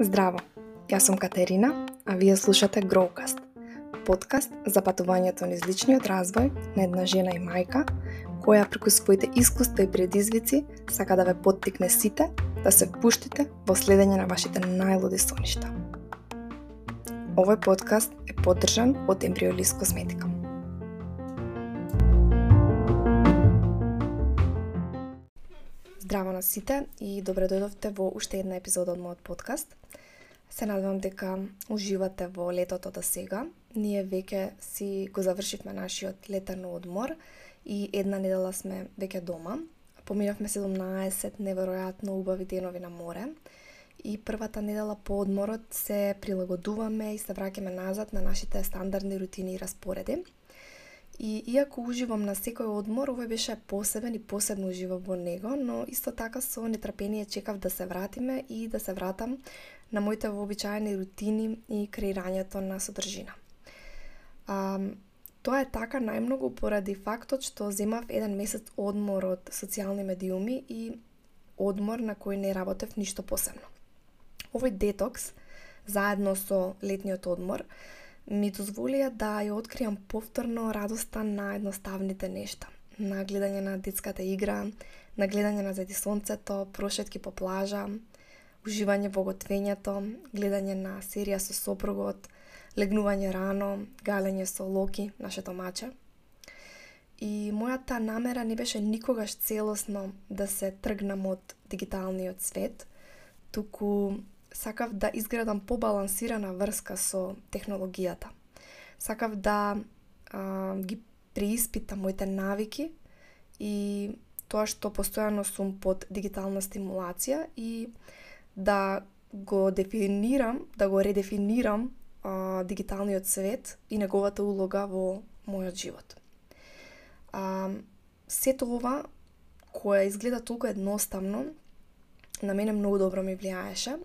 Здраво, јас сум Катерина, а вие слушате Growcast, подкаст за патувањето низ личниот развој на една жена и мајка, која преку своите искуства и предизвици сака да ве поттикне сите да се впуштите во следење на вашите најлуди соништа. Овој подкаст е поддржан од Embryolis Косметика. Сите и добре дојдовте во уште една епизода од мојот подкаст. Се надевам дека уживате во летото до сега. Ние веќе си го завршивме нашиот летен одмор и една недела сме веќе дома. Поминавме 17 неверојатно убави денови на море и првата недела по одморот се прилагодуваме и се враќаме назад на нашите стандардни рутини и распореди. И иако уживам на секој одмор, овој беше посебен и посебно уживам во него, но исто така со нетрпение чекав да се вратиме и да се вратам на моите вообичаени рутини и креирањето на содржина. А, Тоа е така најмногу поради фактот што земав еден месец одмор од социјални медиуми и одмор на кој не работев ништо посебно. Овој детокс, заедно со летниот одмор, ми дозволија да ја откријам повторно радоста на едноставните нешта. На гледање на детската игра, на гледање на зади сонцето, прошетки по плажа, уживање во готвењето, гледање на серија со сопругот, легнување рано, галење со Локи, нашето маче. И мојата намера не беше никогаш целосно да се тргнам од дигиталниот свет, туку сакав да изградам побалансирана врска со технологијата. Сакав да а, ги преиспитам моите навики и тоа што постојано сум под дигитална стимулација и да го дефинирам, да го редефинирам а, дигиталниот свет и неговата улога во мојот живот. А, сето ова, кое изгледа толку едноставно, на мене многу добро ми влијаеше.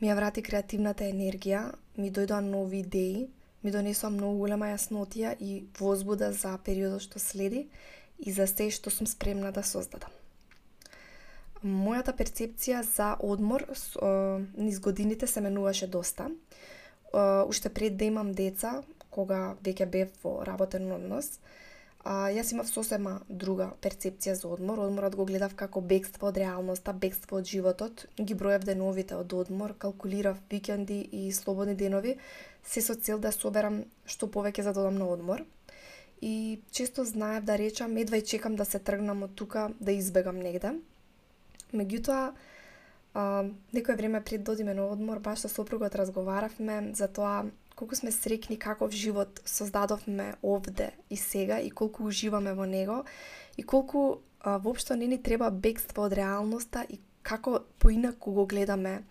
Ми ја врати креативната енергија, ми дојдоа нови идеи, ми донесоа многу голема јаснотија и возбуда за периодот што следи и за се што сум спремна да создадам. Мојата перцепција за одмор низ годините се менуваше доста уште пред да имам деца, кога веќе бев во работен однос, а, јас имав сосема друга перцепција за одмор. Одморот го гледав како бегство од реалноста, бегство од животот. Ги броев деновите од одмор, калкулирав викенди и слободни денови, се со цел да соберам што повеќе за да додам на одмор. И често знаев да речам, едва и чекам да се тргнам од тука, да избегам негде. Меѓутоа, А, некој време пред да додиме на одмор, баш со сопругот разговаравме за тоа колку сме срекни каков живот создадовме овде и сега и колку уживаме во него и колку а, воопшто не ни треба бегство од реалноста и како поинаку го гледаме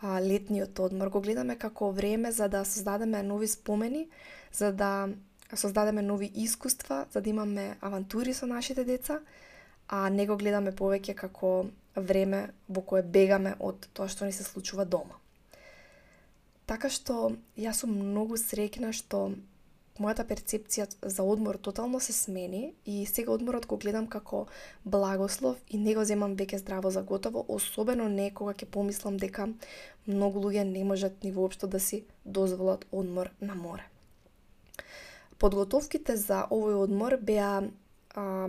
а, летниот одмор. Го гледаме како време за да создадеме нови спомени, за да создадеме нови искуства, за да имаме авантури со нашите деца, а не го гледаме повеќе како време во кое бегаме од тоа што ни се случува дома. Така што јас сум многу среќна што мојата перцепција за одмор тотално се смени и сега одморот го гледам како благослов и не го земам веќе здраво за готово, особено не кога ќе помислам дека многу луѓе не можат ни воопшто да си дозволат одмор на море. Подготовките за овој одмор беа а,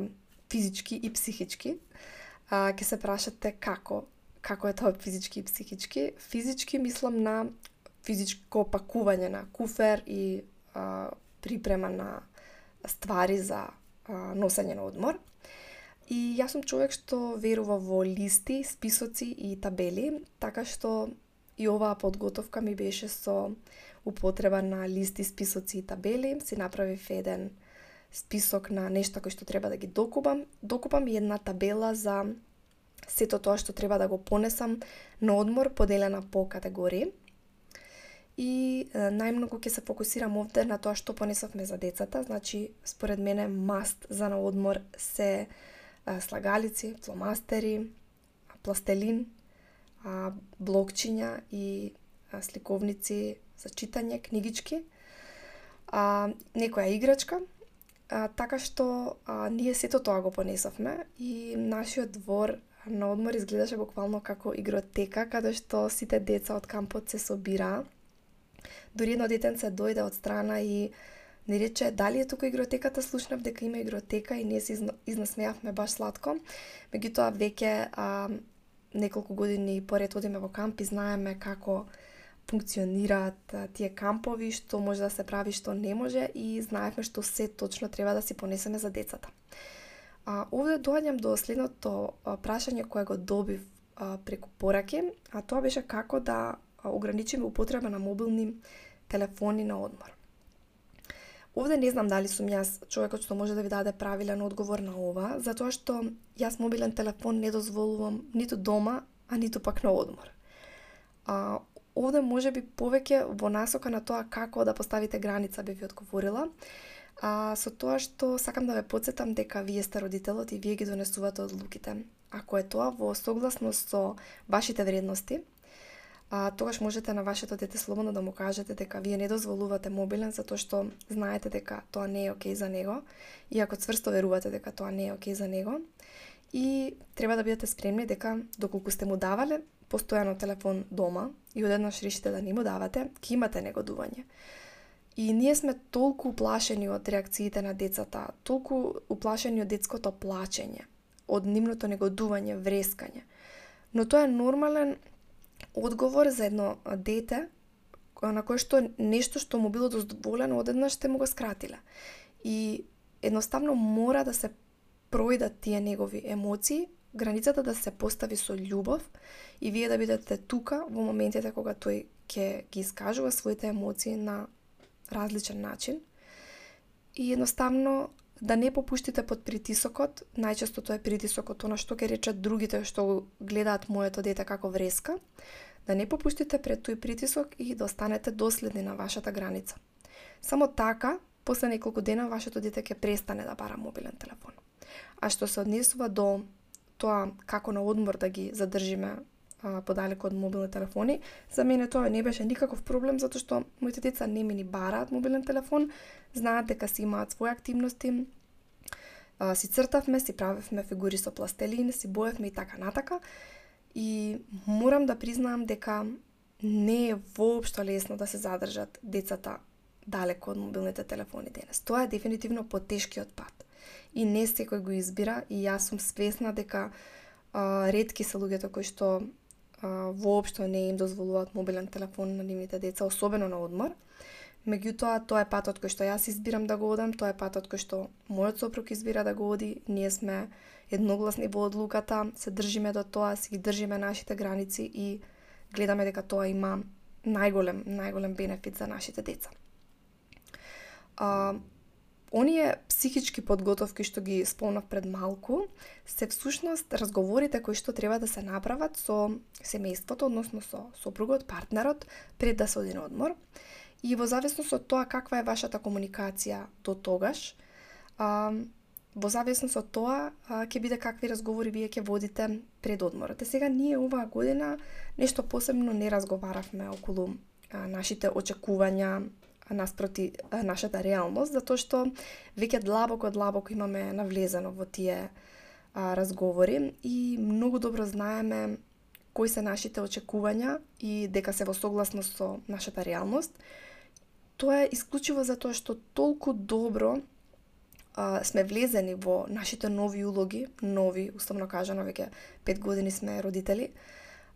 физички и психички, а, ке се прашате како, како е тоа физички и психички. Физички мислам на физичко пакување на куфер и а, припрема на ствари за а, носење на одмор. И јас сум човек што верува во листи, списоци и табели, така што и оваа подготовка ми беше со употреба на листи, списоци и табели. Си направив еден список на нешта кои што треба да ги докупам. Докупам и една табела за сето тоа што треба да го понесам на одмор поделена по категории. И е, најмногу ќе се фокусирам овде на тоа што понесовме за децата, значи според мене маст за на одмор се е, слагалици, фломастери, пластелин, а, блокчиња и а, сликовници за читање, книгички, а, некоја играчка, а, така што а, ние сето тоа го понесовме и нашиот двор на одмор изгледаше буквално како игротека, каде што сите деца од кампот се собираа. Дури едно детенце дојде од страна и не рече дали е тука игротеката, слушнав дека има игротека и ние се изнасмеавме баш сладко. Меѓутоа веќе а, неколку години поред одиме во камп и знаеме како функционираат тие кампови, што може да се прави, што не може и знаевме што се точно треба да си понесеме за децата. А, овде доаѓам до следното прашање кое го добив а, преку пораки, а тоа беше како да ограничиме употреба на мобилни телефони на одмор. Овде не знам дали сум јас човекот што може да ви даде правилен одговор на ова, затоа што јас мобилен телефон не дозволувам ниту дома, а ниту пак на одмор. А, овде може би повеќе во насока на тоа како да поставите граница би ви одговорила, а, со тоа што сакам да ве подсетам дека вие сте родителот и вие ги донесувате одлуките. Ако е тоа во согласност со вашите вредности, а, тогаш можете на вашето дете слободно да му кажете дека вие не дозволувате мобилен затоа што знаете дека тоа не е окей за него и ако цврсто верувате дека тоа не е окей за него и треба да бидете спремни дека доколку сте му давале постојано телефон дома и одеднаш решите да не му давате, ќе имате негодување. И ние сме толку уплашени од реакциите на децата, толку уплашени од детското плачење, од нивното негодување, врескање. Но тоа е нормален одговор за едно дете на кое што нешто што му било дозволено одеднаш ќе му го скратиле. И едноставно мора да се пројдат тие негови емоции, границата да се постави со љубов и вие да бидете тука во моментите кога тој ќе ги искажува своите емоции на различен начин и едноставно да не попуштите под притисокот, најчесто тоа е притисокот она што ќе речат другите што гледаат моето дете како вреска, да не попуштите пред тој притисок и да останете доследни на вашата граница. Само така, после неколку дена вашето дете ќе престане да бара мобилен телефон. А што се однесува до тоа како на одмор да ги задржиме а, подалеку од мобилни телефони. За мене тоа не беше никаков проблем затоа што моите деца не ми ни бараат мобилен телефон, знаат дека си имаат своји активности. А, си цртавме, си правевме фигури со пластелин, си боевме и така натака. И морам да признаам дека не е воопшто лесно да се задржат децата далеко од мобилните телефони денес. Тоа е дефинитивно потешкиот пат. И не секој го избира и јас сум свесна дека а, редки се луѓето кои што а, воопшто не им дозволуваат мобилен телефон на нивните деца, особено на одмор. Меѓутоа, тоа е патот кој што јас избирам да го одам, тоа е патот кој што мојот сопруг избира да го оди. Ние сме едногласни во одлуката, се држиме до тоа, си ги држиме нашите граници и гледаме дека тоа има најголем, најголем бенефит за нашите деца. А, оние психички подготовки што ги спомнав пред малку, се всушност разговорите кои што треба да се направат со семејството, односно со сопругот, партнерот, пред да се оди на одмор. И во зависност од тоа каква е вашата комуникација до тогаш, а, во зависност од тоа а, ќе биде какви разговори вие ќе водите пред одморот. Е сега ние оваа година нешто посебно не разговаравме околу а, нашите очекувања, наспроти нашата реалност, затоа што веќе длабоко длабоко имаме навлезено во тие а, разговори и многу добро знаеме кои се нашите очекувања и дека се во согласност со нашата реалност. Тоа е исклучиво затоа што толку добро а, сме влезени во нашите нови улоги, нови, условно кажано, веќе пет години сме родители,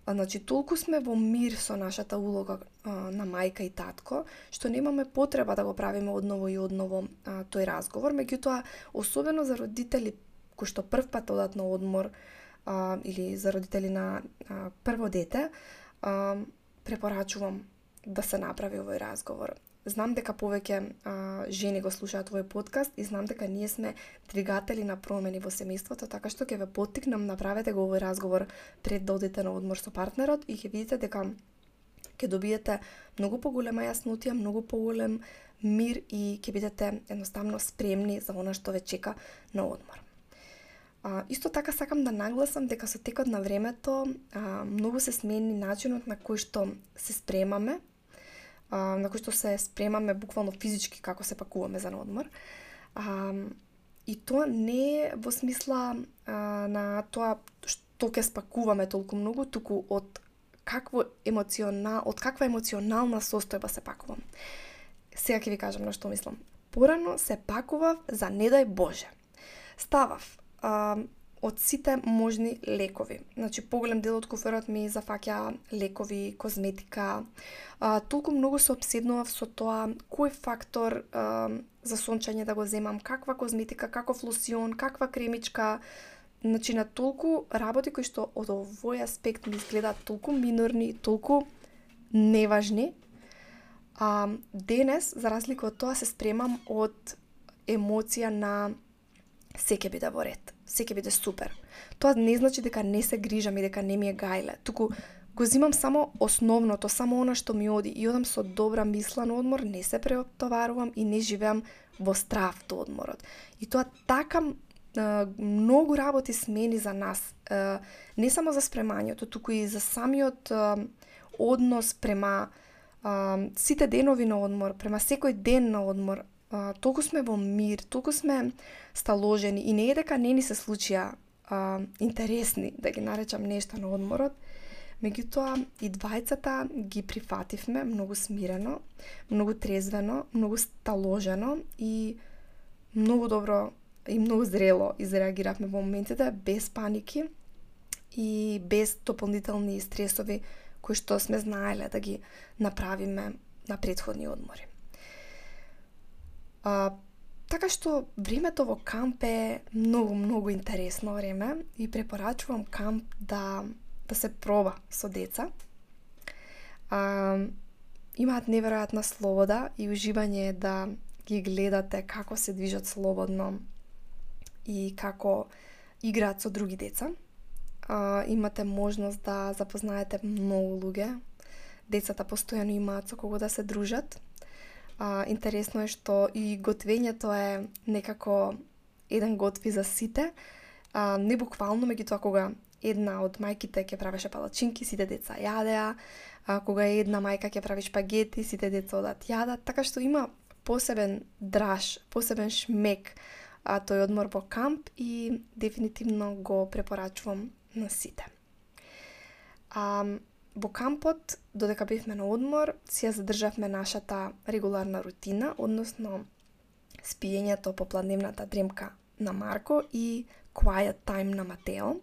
А, значи, толку сме во мир со нашата улога а, на мајка и татко, што немаме потреба да го правиме одново и одново а, тој разговор. Меѓутоа, особено за родители кои што прв пат одат на одмор а, или за родители на а, прво дете, а, препорачувам да се направи овој разговор. Знам дека повеќе а, жени го слушаат овој подкаст и знам дека ние сме двигатели на промени во семејството, така што ќе ве поттикнам направете го овој разговор пред да одите на одмор со партнерот и ќе видите дека ќе добиете многу поголема јаснотија, многу поголем мир и ќе бидете едноставно спремни за она што ве чека на одмор. А, исто така сакам да нагласам дека со текот на времето а, многу се смени начинот на кој што се спремаме а, на кој што се спремаме буквално физички како се пакуваме за одмор. А, и тоа не е во смисла а, на тоа што ќе спакуваме толку многу, туку од какво емоционал, од каква емоционална состојба се пакувам. Сега ќе ви кажам на што мислам. Порано се пакував за не дај Боже. Ставав а, од сите можни лекови. Значи, поголем дел од куферот ми зафаќа лекови, козметика. А, толку многу се обседнував со тоа кој фактор а, за сончање да го земам, каква козметика, каков лосион, каква кремичка. Значи, на толку работи кои што од овој аспект ми изгледаат толку минорни, толку неважни. А, денес, за разлика од тоа, се спремам од емоција на секе ќе биде да во ред, се ќе биде супер. Тоа не значи дека не се грижам и дека не ми е гајле, туку го зимам само основното, само она што ми оди и одам со добра мисла на одмор, не се преоптоварувам и не живеам во страв до одморот. И тоа така многу работи смени за нас. Не само за спремањето, туку и за самиот однос према сите денови на одмор, према секој ден на одмор, а, толку сме во мир, толку сме сталожени и не е дека не ни се случија а, интересни, да ги наречам нешта на одморот, меѓутоа и двајцата ги прифативме многу смирено, многу трезвено, многу сталожено и многу добро и многу зрело изреагиравме во моментите без паники и без дополнителни стресови кои што сме знаеле да ги направиме на предходни одмори. А, така што времето во камп е многу, многу интересно време и препорачувам камп да, да се проба со деца. А, имаат неверојатна слобода и уживање да ги гледате како се движат слободно и како играат со други деца. А, имате можност да запознаете многу луѓе. Децата постојано имаат со кого да се дружат А, интересно е што и готвењето е некако еден готви за сите. А, не буквално, меѓутоа кога една од мајките ќе правеше палачинки, сите деца јадеа, а, кога една мајка ќе прави шпагети, сите деца одат јадат, така што има посебен драж, посебен шмек а, тој одмор во камп и дефинитивно го препорачувам на сите. А, Во кампот, додека бевме на одмор, си ја задржавме нашата регуларна рутина, односно спиењето по пладневната дремка на Марко и quiet time на Матео.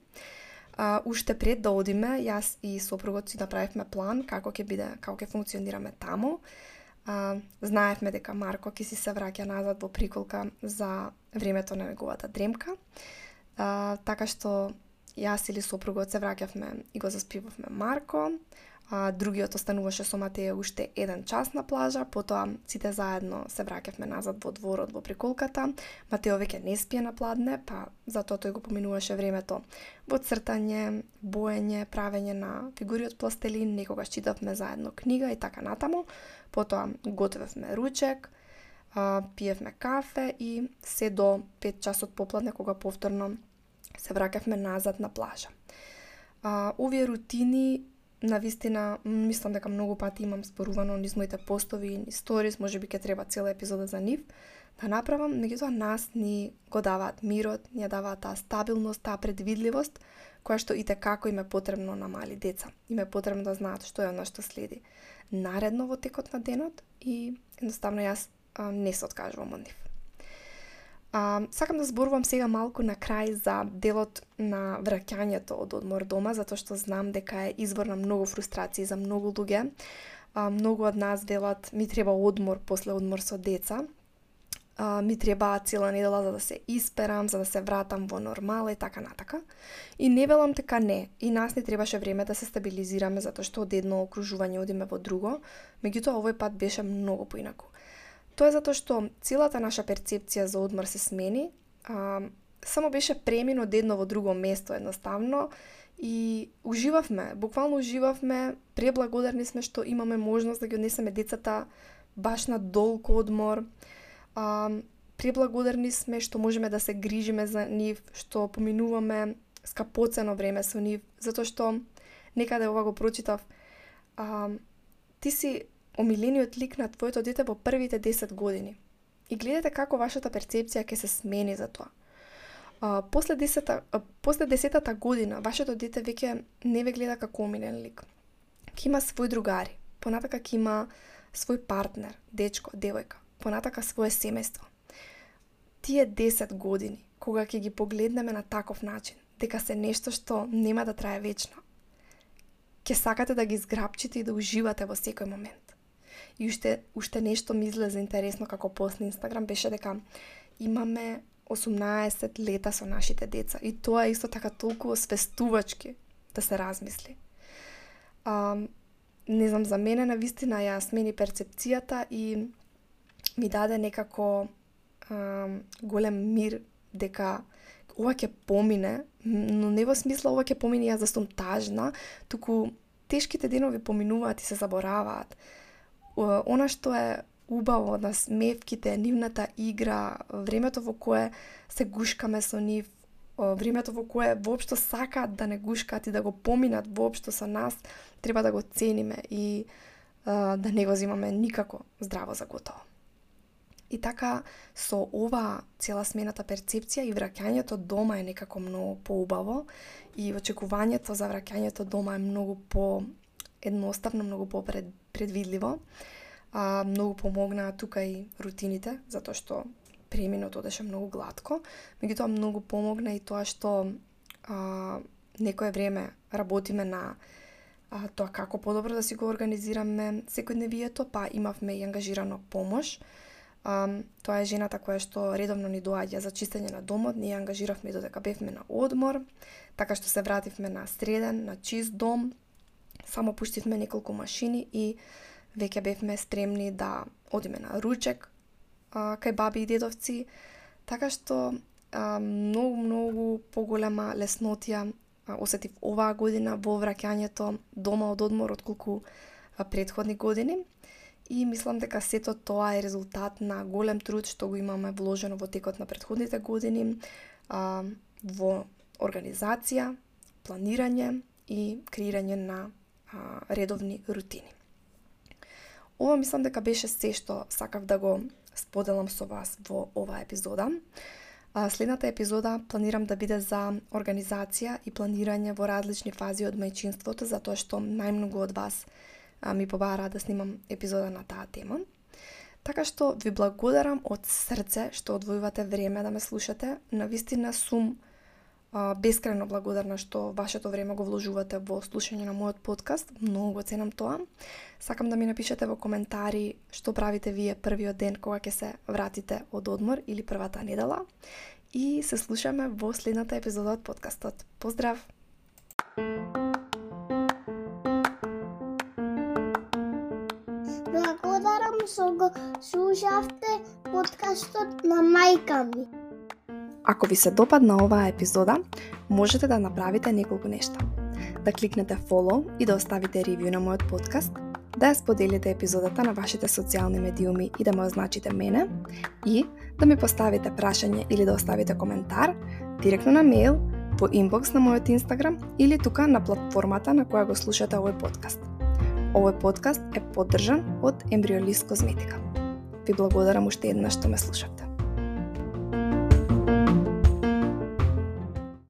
А, уште пред да одиме, јас и сопругот си направивме план како ќе биде, како ќе функционираме таму. А, знаевме дека Марко ќе си се враќа назад во приколка за времето на неговата дремка. А, така што јас или сопругот се враќавме и го заспивавме Марко, а, другиот остануваше со Матеја уште еден час на плажа, потоа сите заедно се враќавме назад во дворот во приколката. Матео веќе не спие на пладне, па затоа тој го поминуваше времето во цртање, боење, правење на фигури од пластелин, некогаш читавме заедно книга и така натаму. Потоа готвевме ручек, а, пиевме кафе и се до 5 часот попладне кога повторно се враќавме назад на плажа. А, овие рутини на вистина мислам дека многу пати имам спорувано низ моите постови и сторис, можеби ќе треба цела епизода за нив да направам, меѓутоа нас ни го даваат мирот, ни ја даваат таа стабилност, таа предвидливост, која што и како им е потребно на мали деца. Им е потребно да знаат што е она што следи наредно во текот на денот и едноставно јас а, не се откажувам од нив. А, сакам да зборувам сега малку на крај за делот на враќањето од одмор дома, затоа што знам дека е извор на многу фрустрации за многу луѓе. А, многу од нас делат, ми треба одмор после одмор со деца. А, ми треба цела недела за да се исперам, за да се вратам во нормала и така натака. И не велам дека не. И нас не требаше време да се стабилизираме затоа што од едно окружување одиме во друго. Меѓутоа овој пат беше многу поинаку. Тоа е затоа што целата наша перцепција за одмор се смени, а, само беше премин од едно во друго место едноставно и уживавме, буквално уживавме, преблагодарни сме што имаме можност да ги однесеме децата баш на долг одмор. А, преблагодарни сме што можеме да се грижиме за нив, што поминуваме скапоцено време со нив, затоа што некаде да ова го прочитав, а, ти си омилениот лик на твоето дете во првите 10 години. и гледате како вашата перцепција ќе се смени за тоа. А, после, десета, а, после десетата година, вашето дете веќе не ве гледа како омилен лик. Ке има свој другари, понатака ќе има свој партнер, дечко, девојка, понатака свое семејство. Тие 10 години, кога ќе ги погледнеме на таков начин, дека се нешто што нема да трае вечно, ќе сакате да ги зграпчите и да уживате во секој момент. И уште, уште нешто ми излезе интересно како пост на Инстаграм беше дека имаме 18 лета со нашите деца. И тоа е исто така толку свестувачки да се размисли. А, не знам, за мене на вистина ја смени перцепцијата и ми даде некако а, голем мир дека ова ќе помине, но не во смисла ова ќе помине јас да сум тажна, туку тешките денови поминуваат и се забораваат. Она што е убаво на смевките, нивната игра, времето во кое се гушкаме со нив, времето во кое воопшто сакаат да не гушкаат и да го поминат воопшто со нас, треба да го цениме и да не го земаме никако здраво за готово. И така, со ова цела смената перцепција и враќањето дома е некако многу поубаво и очекувањето за враќањето дома е многу по едноставно, многу по предвидливо. А, многу помогнаа тука и рутините, затоа што преминот одеше многу гладко. Меѓутоа многу помогна и тоа што а, некое време работиме на а, тоа како подобро да си го организираме секојдневието, па имавме и ангажирано помош А, тоа е жената која што редовно ни доаѓа за чистење на домот, ние ангажиравме додека бевме на одмор, така што се вративме на среден, на чист дом, само пуштивме неколку машини и веќе бевме стремни да одиме на ручек а, кај баби и дедовци, така што а, многу, многу поголема леснотија а, осетив оваа година во враќањето дома од одмор од колку предходни години. И мислам дека сето тоа е резултат на голем труд што го имаме вложено во текот на предходните години а, во организација, планирање и креирање на а, редовни рутини. Ова мислам дека беше се што сакав да го споделам со вас во оваа епизода. А, следната епизода планирам да биде за организација и планирање во различни фази од мајчинството, затоа што најмногу од вас а, ми побара да снимам епизода на таа тема. Така што ви благодарам од срце што одвојувате време да ме слушате. На вистина сум бескрајно благодарна што вашето време го вложувате во слушање на мојот подкаст. Многу го ценам тоа. Сакам да ми напишете во коментари што правите вие првиот ден кога ќе се вратите од одмор или првата недела. И се слушаме во следната епизода од подкастот. Поздрав! Благодарам што го слушавте подкастот на мајка ми. Ако ви се допадна оваа епизода, можете да направите неколку нешта. Да кликнете follow и да оставите ревју на мојот подкаст, да ја споделите епизодата на вашите социјални медиуми и да ме означите мене, и да ми поставите прашање или да оставите коментар директно на мејл, по инбокс на мојот Инстаграм или тука на платформата на која го слушате овој подкаст. Овој подкаст е поддржан од Ембриолист Козметика. Ви благодарам уште еднаш што ме слушавте.